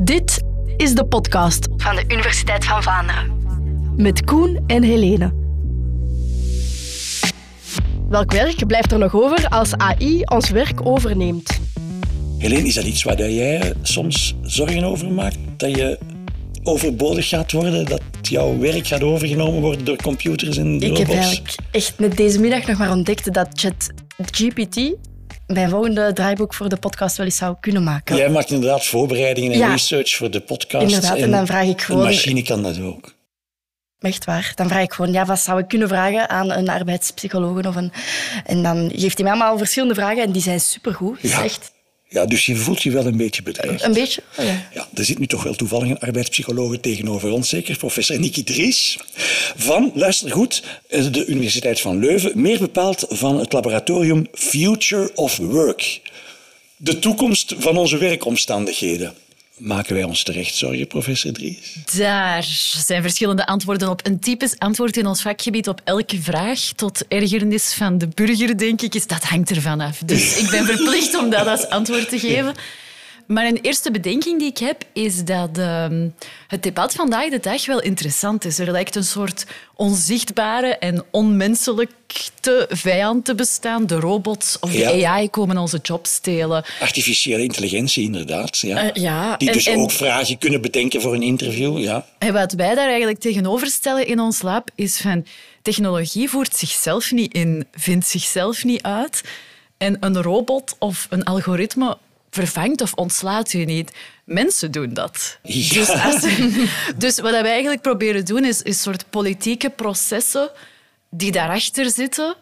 Dit is de podcast van de Universiteit van Vlaanderen. met Koen en Helene. Welk werk blijft er nog over als AI ons werk overneemt? Helene, is dat iets waar jij soms zorgen over maakt? Dat je overbodig gaat worden? Dat jouw werk gaat overgenomen worden door computers en Ik heb robots? eigenlijk echt net deze middag nog maar ontdekt dat ChatGPT mijn volgende draaiboek voor de podcast wel eens zou kunnen maken. Jij maakt inderdaad voorbereidingen en Ja. research voor de podcast. Inderdaad, en dan vraag ik gewoon- Een machine kan dat ook. Echt waar. Dan vraag ik gewoon, ja, wat zou ik kunnen vragen aan een arbeidspsycholoog? Of een... En dan geeft hij mij allemaal verschillende vragen en die zijn supergoed. Ja. Echt Ja, dus je voelt je wel een beetje bedreigd. een beetje. Oh ja. Ja, er zit nu toch wel toevallig een arbeidspsycholoog tegenover ons, zeker, professor Niki Dries. Van, luister goed, de Universiteit van Leuven, meer bepaald van het laboratorium Future of Work. De toekomst van onze werkomstandigheden. Maken wij ons terecht zorgen, professor Dries? Daar zijn verschillende antwoorden op. Een typisch antwoord in ons vakgebied op elke vraag, tot ergernis van de burger, denk ik, is dat hangt ervan af. Dus ik ben verplicht om dat als antwoord te geven. Maar een eerste bedenking die ik heb, is dat ehm, het debat vandaag de dag wel interessant is. Er lijkt een soort onzichtbare en onmenselijke vijand te bestaan. De robots of de. AI komen onze jobs stelen. Artificiële intelligentie, inderdaad. Ja. Eh, ja, Die en- dus en- ook vragen kunnen bedenken voor een interview. Ja. En wat wij daar eigenlijk tegenover stellen in ons lab is van technologie voert zichzelf niet in, vindt zichzelf niet uit. En een robot of een algoritme vervangt of ontslaat u niet. Mensen doen dat. Ja. Dus, als- dus wat wij eigenlijk proberen doen is, is soort politieke processen die daarachter zitten.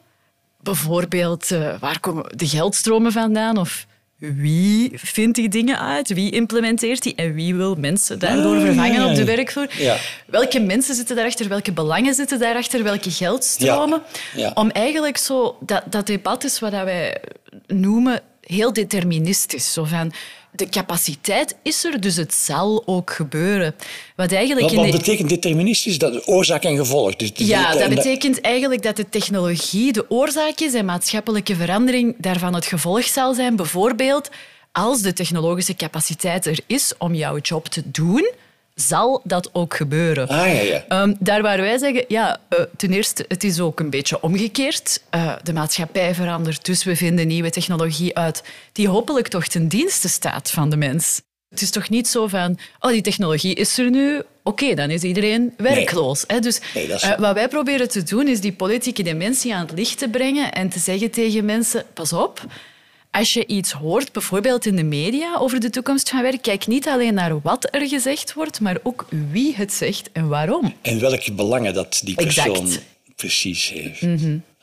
Bijvoorbeeld, eh, waar komen de geldstromen vandaan? Of wie vindt die dingen uit? Wie implementeert die? En wie wil mensen daardoor Ah, vervangen op de werkvloer? Ja. Welke mensen zitten daarachter? Welke belangen zitten daarachter? Welke geldstromen? Ja, ja. Om eigenlijk zo... Dat, dat debat is wat wij noemen heel deterministisch. Zo van, de capaciteit is er, dus het zal ook gebeuren. Wat eigenlijk Wat, wat de... betekent deterministisch? Dat oorzaak en gevolg. Dus Ja, dat betekent eigenlijk dat de technologie de oorzaak is en maatschappelijke verandering daarvan het gevolg zal zijn. Bijvoorbeeld, als de technologische capaciteit er is om jouw job te doen, zal dat ook gebeuren. Ah, ja, ja. Ehm, daar waar wij zeggen, ja, eh, ten eerste, het is ook een beetje omgekeerd. Eh, de maatschappij verandert, dus we vinden nieuwe technologie uit die hopelijk toch ten dienste staat van de mens. Het is toch niet zo van, oh, die technologie is er nu, oké, dan is iedereen werkloos. Hè? Dus Nee, dat is- eh, wat wij proberen te doen, is die politieke dimensie aan het licht te brengen en te zeggen tegen mensen, pas op, als je iets hoort, bijvoorbeeld in de media, over de toekomst van werk, kijk niet alleen naar wat er gezegd wordt, maar ook wie het zegt en waarom. En welke belangen dat die persoon Exact. Precies heeft.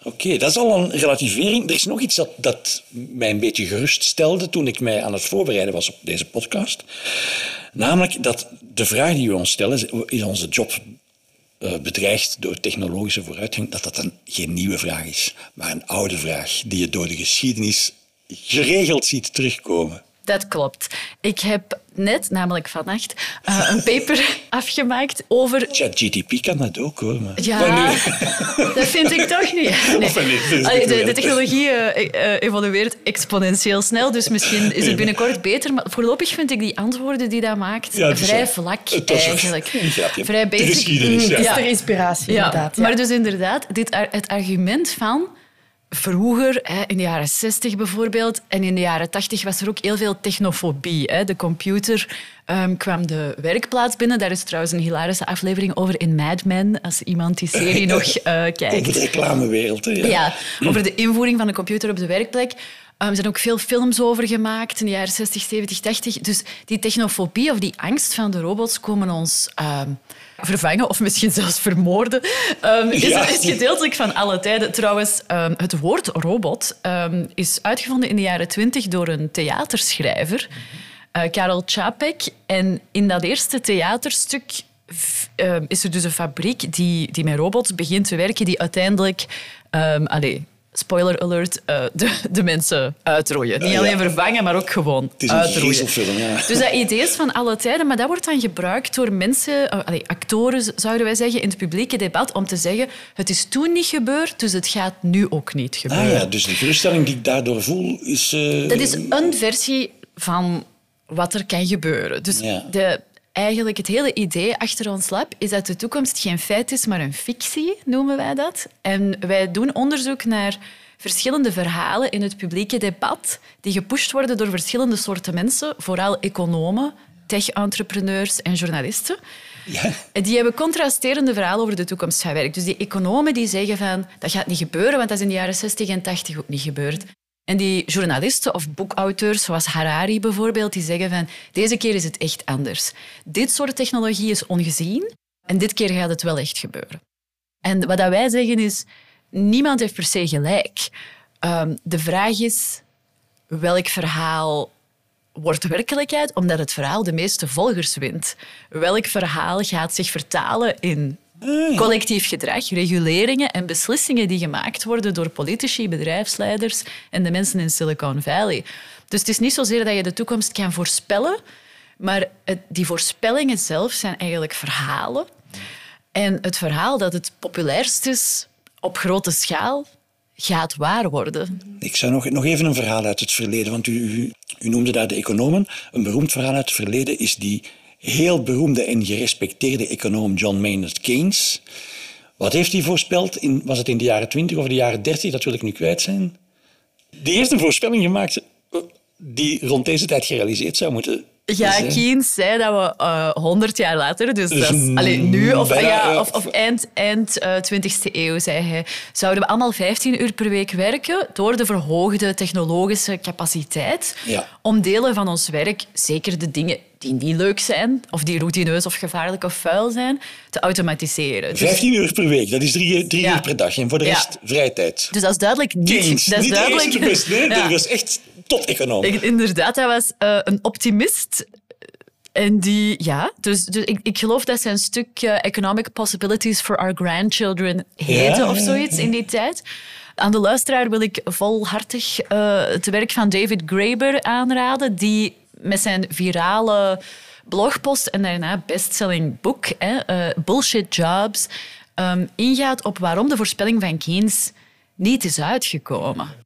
Oké, dat is al een relativering. Er is nog iets dat, dat mij een beetje geruststelde toen ik mij aan het voorbereiden was op deze podcast. Namelijk dat de vraag die we ons stellen, is onze job eh, bedreigd door technologische vooruitgang, dat dat een, geen nieuwe vraag is, maar een oude vraag die je door de geschiedenis geregeld ziet terugkomen. Dat klopt. Ik heb net, namelijk vannacht, eh, een paper afgemaakt over... ChatGTP kan dat ook hoor. Maar... Ja, dat vind ik toch niet. Nee. Allee, de, technologie eh, eh, evolueert exponentieel snel, dus misschien is het binnenkort beter. Maar voorlopig vind ik die antwoorden die dat maakt Ja, vrij vlak het eigenlijk. een. Vrij De basic. geschiedenis, ja. Is Ja. er inspiratie, Ja, inderdaad. maar dus inderdaad, dit, het argument van vroeger, hè, in de jaren 60 bijvoorbeeld, en in de jaren 80 was er ook heel veel technofobie. Hè. De computer ehm, kwam de werkplaats binnen. Daar is trouwens een hilarische aflevering over in Mad Men, als iemand die serie nog eh, Over kijkt. de reclamewereld. Hè, ja. Ja, over de invoering van de computer op de werkplek. Ehm, er zijn ook veel films over gemaakt in de jaren 60, 70, 80. Dus die technofobie of die angst van de robots komen ons ehm, vervangen of misschien zelfs vermoorden. Ehm, is, Ja. is gedeeltelijk van alle tijden. Trouwens, ehm, het woord robot ehm, is uitgevonden in de jaren 20 door een theaterschrijver, eh, Karel Čapek. En in dat eerste theaterstuk is er dus een fabriek die, die met robots begint te werken, die uiteindelijk... ehm allee, spoiler alert, eh, de, de mensen uitrooien. Niet alleen vervangen, maar ook gewoon Het is een griezelfilm, ja. Dus dat idee is van alle tijden, maar dat wordt dan gebruikt door mensen, eh, allee, actoren zouden wij zeggen, in het publieke debat om te zeggen het is toen niet gebeurd, dus het gaat nu ook niet gebeuren. Ah ja, dus de geruststelling die ik daardoor voel is... eh, Dat is een versie van wat er kan gebeuren. Dus de, eigenlijk het hele idee achter ons lab is dat de toekomst geen feit is, maar een fictie, noemen wij dat. En wij doen onderzoek naar verschillende verhalen in het publieke debat die gepusht worden door verschillende soorten mensen, vooral economen, tech-entrepreneurs en journalisten. Ja. Die hebben contrasterende verhalen over de toekomst van werk. Dus die economen die zeggen van dat gaat niet gebeuren, want dat is in de jaren 60 en 80 ook niet gebeurd. En die journalisten of boekauteurs, zoals Harari bijvoorbeeld, die zeggen van deze keer is het echt anders. Dit soort technologie is ongezien en dit keer gaat het wel echt gebeuren. En wat wij zeggen is, niemand heeft per se gelijk. Um, de vraag is welk verhaal wordt werkelijkheid omdat het verhaal de meeste volgers wint. Welk verhaal gaat zich vertalen in ah, collectief gedrag, reguleringen en beslissingen die gemaakt worden door politici, bedrijfsleiders en de mensen in Silicon Valley. Dus het is niet zozeer dat je de toekomst kan voorspellen, maar die voorspellingen zelf zijn eigenlijk verhalen. En het verhaal dat het populairst is op grote schaal gaat waar worden. Ik zou nog, nog even een verhaal uit het verleden, want u, u, u noemde daar de economen. Een beroemd verhaal uit het verleden is die heel beroemde en gerespecteerde econoom John Maynard Keynes. Wat heeft hij voorspeld? In, was het in de jaren 20 of de jaren 30? Dat wil ik nu kwijt zijn. Die heeft een voorspelling gemaakt eh, die rond deze tijd gerealiseerd zou moeten ja, Keynes zei dat we uh, eh, 100 jaar later, dus, dus dat is, alleen nu of, ja, of, of, eind, eind uh, eh, 20e eeuw, zei hij, zouden we allemaal 15 uur per week werken door de verhoogde technologische capaciteit om delen van ons werk, zeker de dingen die niet leuk zijn, of die routineus of gevaarlijk of vuil zijn, te automatiseren. 15 dus- uur per week, dat is drie, drie uur per dag. En voor de rest vrije tijd. Dus dat is duidelijk niet... Keynes, dat is niet duidelijk... best, nee, dat was echt tot-econoom. Inderdaad, hij was uh, een optimist. En die, ja, dus, dus ik, ik geloof dat zijn stuk uh, Economic Possibilities for Our Grandchildren heette ja, of zoiets in die tijd. Aan de luisteraar wil ik volhartig uh, het werk van David Graeber aanraden, die met zijn virale blogpost en daarna bestselling boek, hè, uh, Bullshit Jobs, um, ingaat op waarom de voorspelling van Keynes niet is uitgekomen.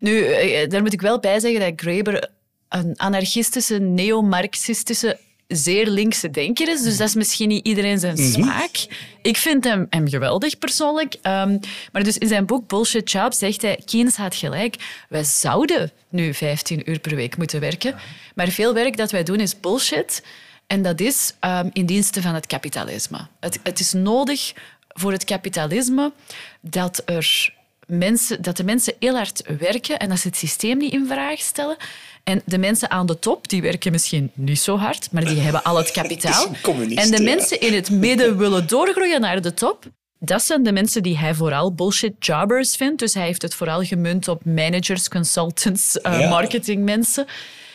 Nu, eh, daar moet ik wel bij zeggen dat Graeber een anarchistische, neo-marxistische, zeer linkse denker is. Dus dat is misschien niet iedereen zijn mhm. smaak. Ik vind hem, hem geweldig persoonlijk. Um, maar dus in zijn boek Bullshit Job zegt hij, Keynes had gelijk. Wij zouden nu 15 uur per week moeten werken. Maar veel werk dat wij doen is bullshit. En dat is um, in dienste van het kapitalisme. Het, het is nodig voor het kapitalisme dat er mensen, dat de mensen heel hard werken en dat ze het systeem niet in vraag stellen. En de mensen aan de top, die werken misschien niet zo hard, maar die hebben al het kapitaal. En de mensen in het midden willen doorgroeien naar de top. Dat zijn de mensen die hij vooral bullshit jobbers vindt. Dus hij heeft het vooral gemunt op managers, consultants, uh, marketingmensen.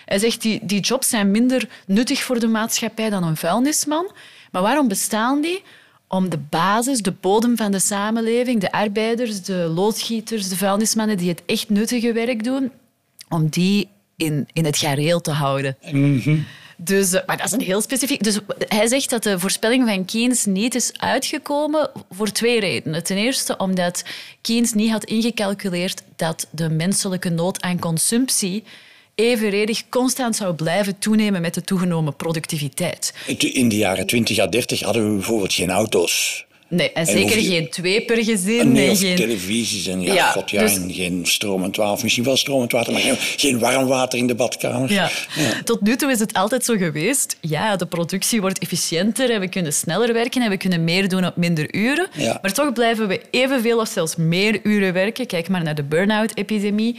Hij zegt, die, die jobs zijn minder nuttig voor de maatschappij dan een vuilnisman. Maar waarom bestaan die? Om de basis, de bodem van de samenleving, de arbeiders, de loodgieters, de vuilnismannen die het echt nuttige werk doen, om die in, in het gareel te houden. Mhm. Dus, eh, maar dat is een heel specifiek. Dus hij zegt dat de voorspelling van Keynes niet is uitgekomen voor twee redenen. Ten eerste omdat Keynes niet had ingecalculeerd dat de menselijke nood aan consumptie evenredig constant zou blijven toenemen met de toegenomen productiviteit. In de jaren 20 à 30 hadden we bijvoorbeeld geen auto's. Nee, en, zeker geen twee per gezin. Nee, geen... televisies en ja, god, ja, dus... en geen stromend water. Misschien wel stromend water, maar geen, geen warm water in de badkamer. Ja. Tot nu toe is het altijd zo geweest. Ja, de productie wordt efficiënter en we kunnen sneller werken en we kunnen meer doen op minder uren. Maar toch blijven we evenveel of zelfs meer uren werken. Kijk maar naar de burn-out-epidemie.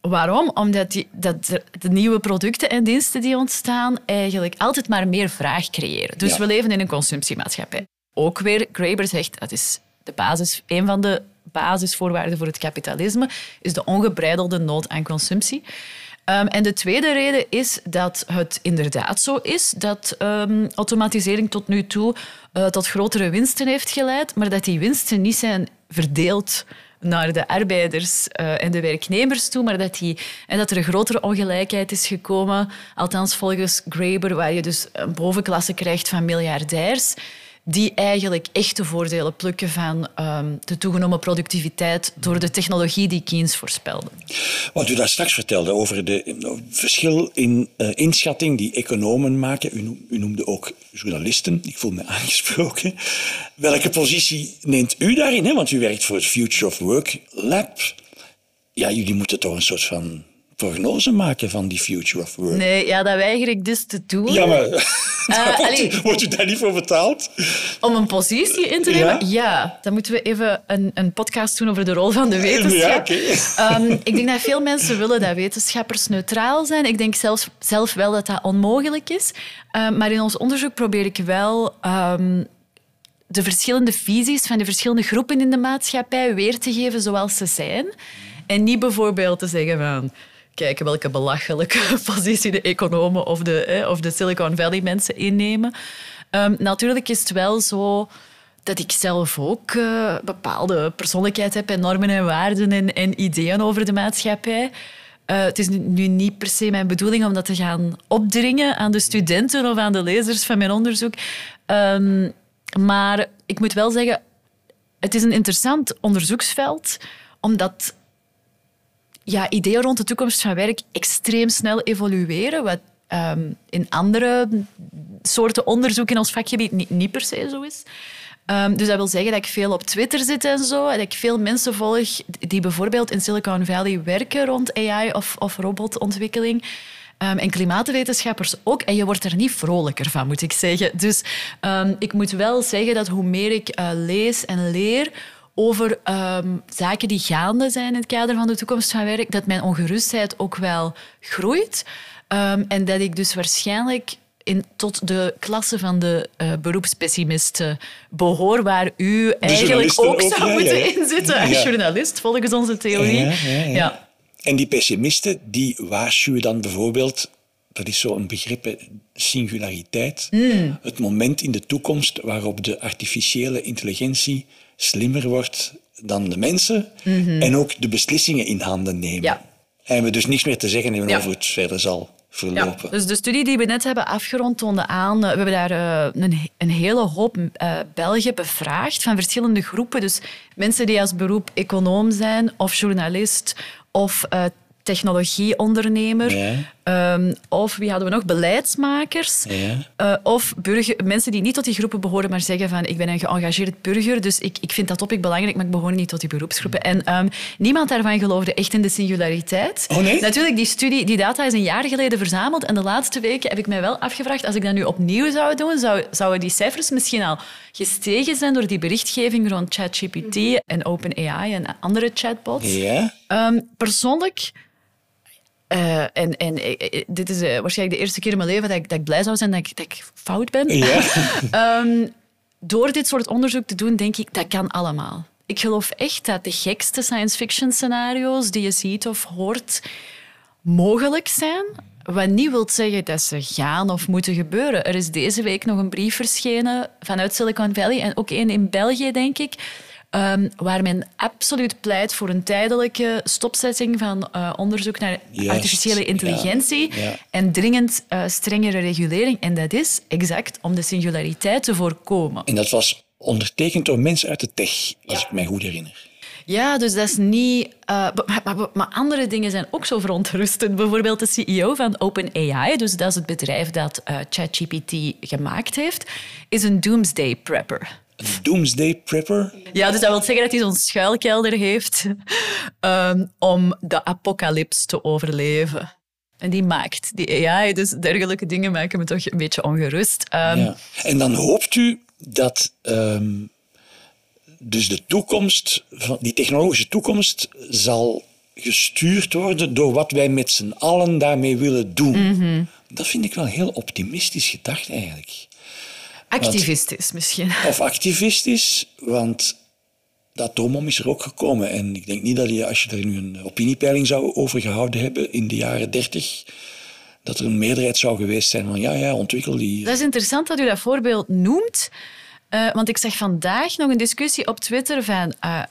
Waarom? Omdat die, dat de nieuwe producten en diensten die ontstaan eigenlijk altijd maar meer vraag creëren. Dus we leven in een consumptiemaatschappij. Ook weer, Graeber zegt, dat is de basis, een van de basisvoorwaarden voor het kapitalisme, is de ongebreidelde nood aan consumptie. Um, en de tweede reden is dat het inderdaad zo is dat um, automatisering tot nu toe uh, tot grotere winsten heeft geleid, maar dat die winsten niet zijn verdeeld naar de arbeiders uh, en de werknemers toe, maar dat, die, en dat er een grotere ongelijkheid is gekomen, althans volgens Graeber, waar je dus een bovenklasse krijgt van miljardairs die eigenlijk echte voordelen plukken van ehm, de toegenomen productiviteit door de technologie die Keynes voorspelde. Wat u daar straks vertelde over de verschil in uh, inschatting die economen maken, u, u noemde ook journalisten, ik voel me aangesproken. Welke positie neemt u daarin? Hè? Want u werkt voor het Future of Work Lab. Ja, jullie moeten toch een soort van prognose maken van die future of work. Nee, ja, dat weiger ik dus te doen. Ja, maar uh, wordt, u daar niet voor betaald? Om een positie in te nemen? Ja. Dan moeten we even een, een podcast doen over de rol van de wetenschap. Ja, um, ik denk dat veel mensen willen dat wetenschappers neutraal zijn. Ik denk zelf, zelf wel dat dat onmogelijk is. Um, maar in ons onderzoek probeer ik wel... Um, de verschillende visies van de verschillende groepen in de maatschappij weer te geven zoals ze zijn. En niet bijvoorbeeld te zeggen van kijken welke belachelijke positie de economen of de, of de Silicon Valley mensen innemen. Um, natuurlijk is het wel zo dat ik zelf ook uh, bepaalde persoonlijkheid heb en normen en waarden en, en ideeën over de maatschappij. Uh, het is nu niet per se mijn bedoeling om dat te gaan opdringen aan de studenten of aan de lezers van mijn onderzoek. Um, maar ik moet wel zeggen, het is een interessant onderzoeksveld, omdat ja, ideeën rond de toekomst van werk extreem snel evolueren. Wat um, in andere soorten onderzoek in ons vakgebied niet, per se zo is. Um, dus dat wil zeggen dat ik veel op Twitter zit en zo. Dat ik veel mensen volg die bijvoorbeeld in Silicon Valley werken rond AI of, of robotontwikkeling. Um, en klimaatwetenschappers ook. En je wordt er niet vrolijker van, moet ik zeggen. Dus ik moet wel zeggen dat hoe meer ik uh, lees en leer, over um, zaken die gaande zijn in het kader van de toekomst van werk, dat mijn ongerustheid ook wel groeit. Um, en dat ik dus waarschijnlijk in, tot de klasse van de uh, beroepspessimisten behoor, waar u eigenlijk ook, zou moeten inzitten als journalist, volgens onze theorie. Ja, En die pessimisten, die waarschuwen dan bijvoorbeeld dat is zo'n begrip, singulariteit. Mm. Het moment in de toekomst waarop de artificiële intelligentie slimmer wordt dan de mensen mhm. en ook de beslissingen in handen nemen. Ja. En we dus niks meer te zeggen hebben over het verder zal verlopen. Ja, dus de studie die we net hebben afgerond toonde aan... Eh, we hebben daar eh, een, een hele hoop uh, Belgen bevraagd van verschillende groepen. Dus mensen die als beroep econoom zijn of journalist of technologieondernemer. Ehm, of wie hadden we nog? Beleidsmakers. Uh, of burger, mensen die niet tot die groepen behoren, maar zeggen van ik ben een geëngageerd burger, dus ik, ik vind dat topic belangrijk, maar ik behoor niet tot die beroepsgroepen. En um, niemand daarvan geloofde echt in de singulariteit. Oh, nee? Natuurlijk, die studie, die data is een jaar geleden verzameld en de laatste weken heb ik mij wel afgevraagd, als ik dat nu opnieuw zou doen, zou, zouden die cijfers misschien al gestegen zijn door die berichtgeving rond ChatGPT en OpenAI en andere chatbots. Ja. Um, persoonlijk uh, en en eh, eh, dit is uh, waarschijnlijk de eerste keer in mijn leven dat ik, dat ik blij zou zijn dat ik, dat ik fout ben. Um, door dit soort onderzoek te doen, denk ik, dat kan allemaal. Ik geloof echt dat de gekste science fiction scenario's die je ziet of hoort mogelijk zijn. Wat niet wil zeggen dat ze gaan of moeten gebeuren. Er is deze week nog een brief verschenen vanuit Silicon Valley en ook één in België, denk ik Um, waar men absoluut pleit voor een tijdelijke stopzetting van uh, onderzoek naar artificiële intelligentie en dringend uh, strengere regulering. En dat is exact om de singulariteit te voorkomen. En dat was ondertekend door mensen uit de tech, als ik mij goed herinner. Ja, dus dat is niet... Uh, maar, maar, maar, andere dingen zijn ook zo verontrustend. Bijvoorbeeld de CEO van OpenAI, dus dat is het bedrijf dat ChatGPT gemaakt heeft, is een doomsday prepper doomsday prepper. Ja, dus dat wil zeggen dat hij zo'n schuilkelder heeft um, om de apocalyps te overleven. En die maakt die AI, dus dergelijke dingen maken me toch een beetje ongerust. Um, ja. En dan hoopt u dat um, dus de toekomst, die technologische toekomst, zal gestuurd worden door wat wij met z'n allen daarmee willen doen. Mm -hmm. Dat vind ik wel heel optimistisch gedacht eigenlijk. Activistisch misschien. Of activistisch, want dat droomom is er ook gekomen. En ik denk niet dat je, als je er nu een opiniepeiling zou over gehouden hebben in de jaren dertig, dat er een meerderheid zou geweest zijn van ja, ja, ontwikkel die. Dat is interessant dat u dat voorbeeld noemt. Uh, want ik zag vandaag nog een discussie op Twitter van uh,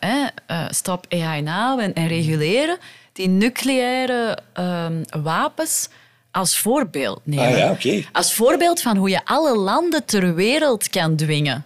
uh, stop AI now en, en, reguleren. Die nucleaire ehm, wapens als voorbeeld nemen. Ah, ja, okay. Als voorbeeld van hoe je alle landen ter wereld kan dwingen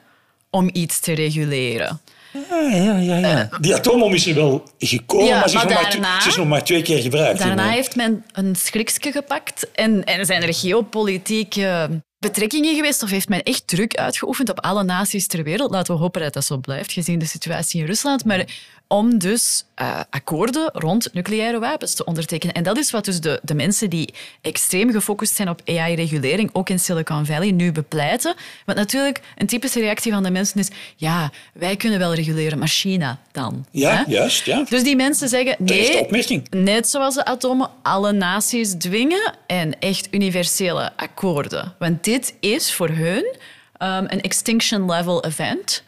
om iets te reguleren. Ah, ja, ja, ja. Die atoombom is er wel gekomen, Ja, maar, ze is, maar nog maar, daarna- ze is nog maar twee keer gebruikt. Daarna heeft men een schriksje gepakt en, en zijn er geopolitieke betrekkingen geweest of heeft men echt druk uitgeoefend op alle naties ter wereld. Laten we hopen dat dat zo blijft, gezien de situatie in Rusland. Maar om dus eh, akkoorden rond nucleaire wapens te ondertekenen. En dat is wat dus de, de mensen die extreem gefocust zijn op AI-regulering, ook in Silicon Valley, nu bepleiten. Want natuurlijk, een typische reactie van de mensen is ja, wij kunnen wel reguleren, maar China dan? Ja, Hè? juist. Ja. Dus die mensen zeggen, nee, net zoals de atomen, alle naties dwingen en echt universele akkoorden. Want dit is voor hun ehm, een extinction level event.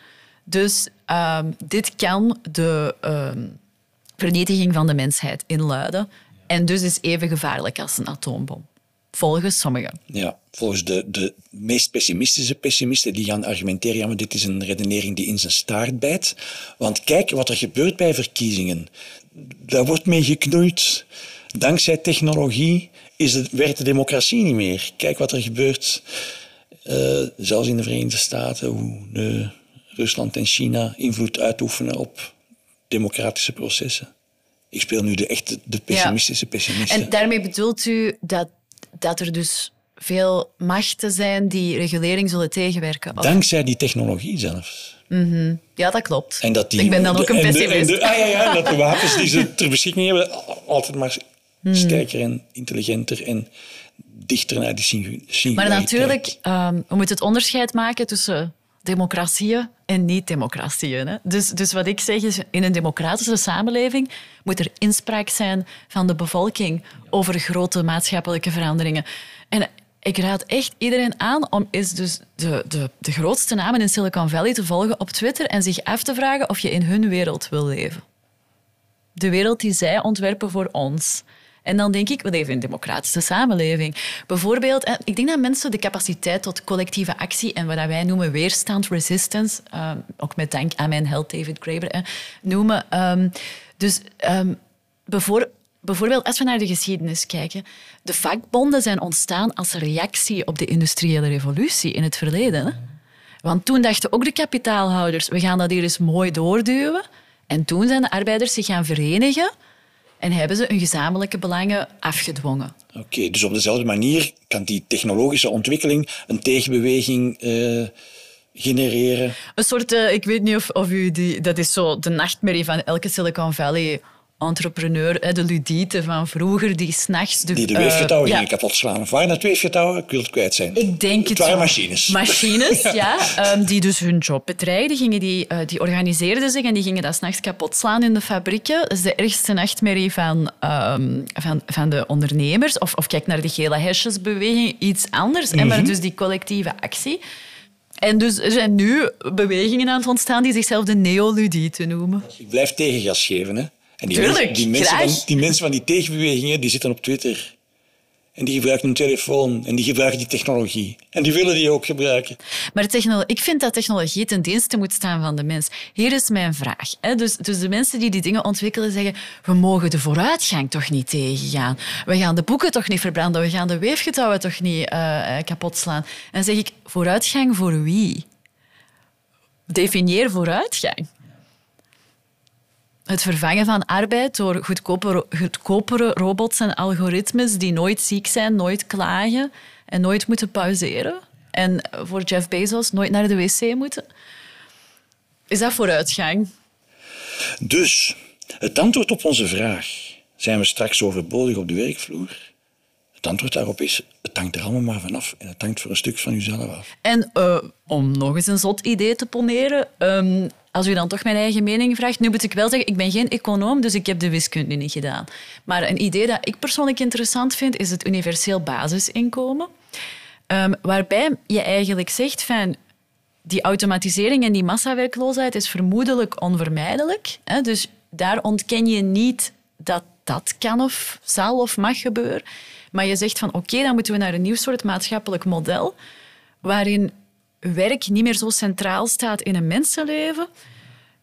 Dus ehm, dit kan de ehm, vernietiging van de mensheid inluiden. En dus is even gevaarlijk als een atoombom. Volgens sommigen. Ja, volgens de, de meest pessimistische pessimisten die gaan argumenteren, ja, maar dit is een redenering die in zijn staart bijt. Want kijk wat er gebeurt bij verkiezingen. Daar wordt mee geknoeid. Dankzij technologie is het, werkt de democratie niet meer. Kijk wat er gebeurt, eh, zelfs in de Verenigde Staten, hoe de Rusland en China invloed uitoefenen op democratische processen. Ik speel nu de echte de pessimistische pessimisten. En daarmee bedoelt u dat, dat er dus veel machten zijn die regulering zullen tegenwerken? Of- Dankzij die technologie zelfs. Ja, dat klopt. En dat die, Ik ben dan ook de- een de- pessimist. en de- ah, ja, ja, dat de wapens die ze ter beschikking hebben altijd maar Hmm. sterker en intelligenter en dichter naar die singu- Maar singulariteit. natuurlijk, ehm, we moeten het onderscheid maken tussen democratieën en niet-democratieën. Dus, dus wat ik zeg is, in een democratische samenleving moet er inspraak zijn van de bevolking over grote maatschappelijke veranderingen. En ik raad echt iedereen aan om eens dus de, de, de grootste namen in Silicon Valley te volgen op Twitter en zich af te vragen of je in hun wereld wil leven. De wereld die zij ontwerpen voor ons. En dan denk ik, we leven in een democratische samenleving. Bijvoorbeeld, ik denk dat mensen de capaciteit tot collectieve actie en wat wij noemen weerstand, resistance, eh, ook met dank aan mijn held David Graeber, eh, noemen. Ehm, dus ehm, bevoor- bijvoorbeeld, als we naar de geschiedenis kijken, de vakbonden zijn ontstaan als reactie op de industriële revolutie in het verleden. Want toen dachten ook de kapitaalhouders, we gaan dat hier eens mooi doorduwen. En toen zijn de arbeiders zich gaan verenigen en hebben ze hun gezamenlijke belangen afgedwongen. Oké, dus op dezelfde manier kan die technologische ontwikkeling een tegenbeweging eh, genereren. Een soort, eh, ik weet niet of, of u die, dat is zo de nachtmerrie van elke Silicon Valley entrepreneur, de ludieten van vroeger, die s'nachts... De, Die de eh, weefgetouwen ja, gingen kapot slaan. Of waren dat weefgetouwen? Ik wil het kwijt zijn. Ik denk het Het waren machines. Machines, ja. ehm, die dus hun job bedreigden. Gingen die, eh, die organiseerden zich en die gingen dat s'nachts kapot slaan in de fabrieken. Dat is de ergste nachtmerrie van, ehm, van, van de ondernemers. Of, of kijk naar de gele hesjesbeweging, iets anders. hè, Mhm. Maar dus die collectieve actie. En dus er zijn nu bewegingen aan het ontstaan die zichzelf de neoludieten noemen. Ik blijf tegengas geven. Hè. En die, Tuurlijk, mensen, die, mensen van, die mensen van die tegenbewegingen die zitten op Twitter. En die gebruiken een telefoon. En die gebruiken die technologie. En die willen die ook gebruiken. Maar ik vind dat technologie ten dienste moet staan van de mens. Hier is mijn vraag. Hè. Dus, dus de mensen die die dingen ontwikkelen zeggen we mogen de vooruitgang toch niet tegengaan. We gaan de boeken toch niet verbranden. We gaan de weefgetouwen toch niet eh, kapot slaan. En dan zeg ik, vooruitgang voor wie? Definieer vooruitgang. Het vervangen van arbeid door goedkopere, goedkopere robots en algoritmes die nooit ziek zijn, nooit klagen en nooit moeten pauzeren. En voor Jeff Bezos nooit naar de wc moeten. Is dat vooruitgang? Dus, het antwoord op onze vraag: zijn we straks overbodig op de werkvloer? Het antwoord daarop is: het hangt er allemaal maar vanaf. En het hangt voor een stuk van uzelf af. En eh, om nog eens een zot idee te poneren, ehm, als u dan toch mijn eigen mening vraagt, nu moet ik wel zeggen, ik ben geen econoom, dus ik heb de wiskunde niet gedaan. Maar een idee dat ik persoonlijk interessant vind, is het universeel basisinkomen. Ehm, waarbij je eigenlijk zegt van die automatisering en die massawerkloosheid is vermoedelijk onvermijdelijk. Hè? Dus daar ontken je niet dat dat kan of zal of mag gebeuren. Maar je zegt van oké, dan moeten we naar een nieuw soort maatschappelijk model waarin werk niet meer zo centraal staat in een mensenleven.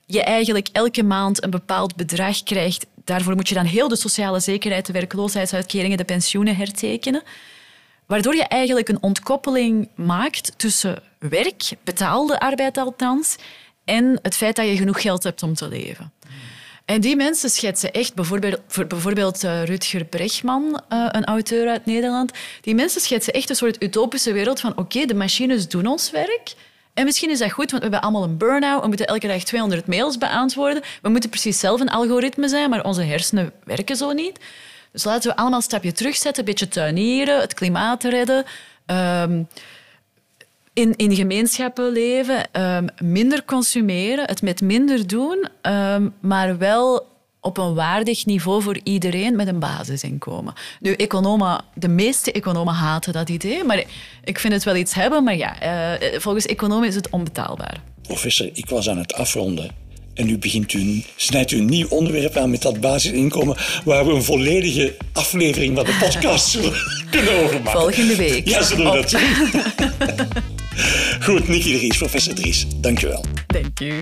Je eigenlijk elke maand een bepaald bedrag krijgt. Daarvoor moet je dan heel de sociale zekerheid, de werkloosheidsuitkeringen, de pensioenen hertekenen waardoor je eigenlijk een ontkoppeling maakt tussen werk, betaalde arbeid althans, en het feit dat je genoeg geld hebt om te leven. En die mensen schetsen echt, bijvoorbeeld, bijvoorbeeld uh, Rutger Bregman, uh, een auteur uit Nederland, die mensen schetsen echt een soort utopische wereld van oké, de machines doen ons werk. En misschien is dat goed, want we hebben allemaal een burn-out. We moeten elke dag 200 mails beantwoorden. We moeten precies zelf een algoritme zijn, maar onze hersenen werken zo niet. Dus laten we allemaal een stapje terugzetten, een beetje tuinieren, het klimaat redden. Um, in, in gemeenschappen leven, um, minder consumeren, het met minder doen, um, maar wel op een waardig niveau voor iedereen met een basisinkomen. Nu, economen, de meeste economen haten dat idee, maar ik vind het wel iets hebben. Maar ja, uh, volgens economen is het onbetaalbaar. Professor, ik was aan het afronden. En u begint u, snijdt u een nieuw onderwerp aan met dat basisinkomen, waar we een volledige aflevering van de podcast zullen kunnen overmaken. Volgende week. Ja, zullen we dat doen. Goed, Nicky Dries, professor Dries, dankjewel. Dank u.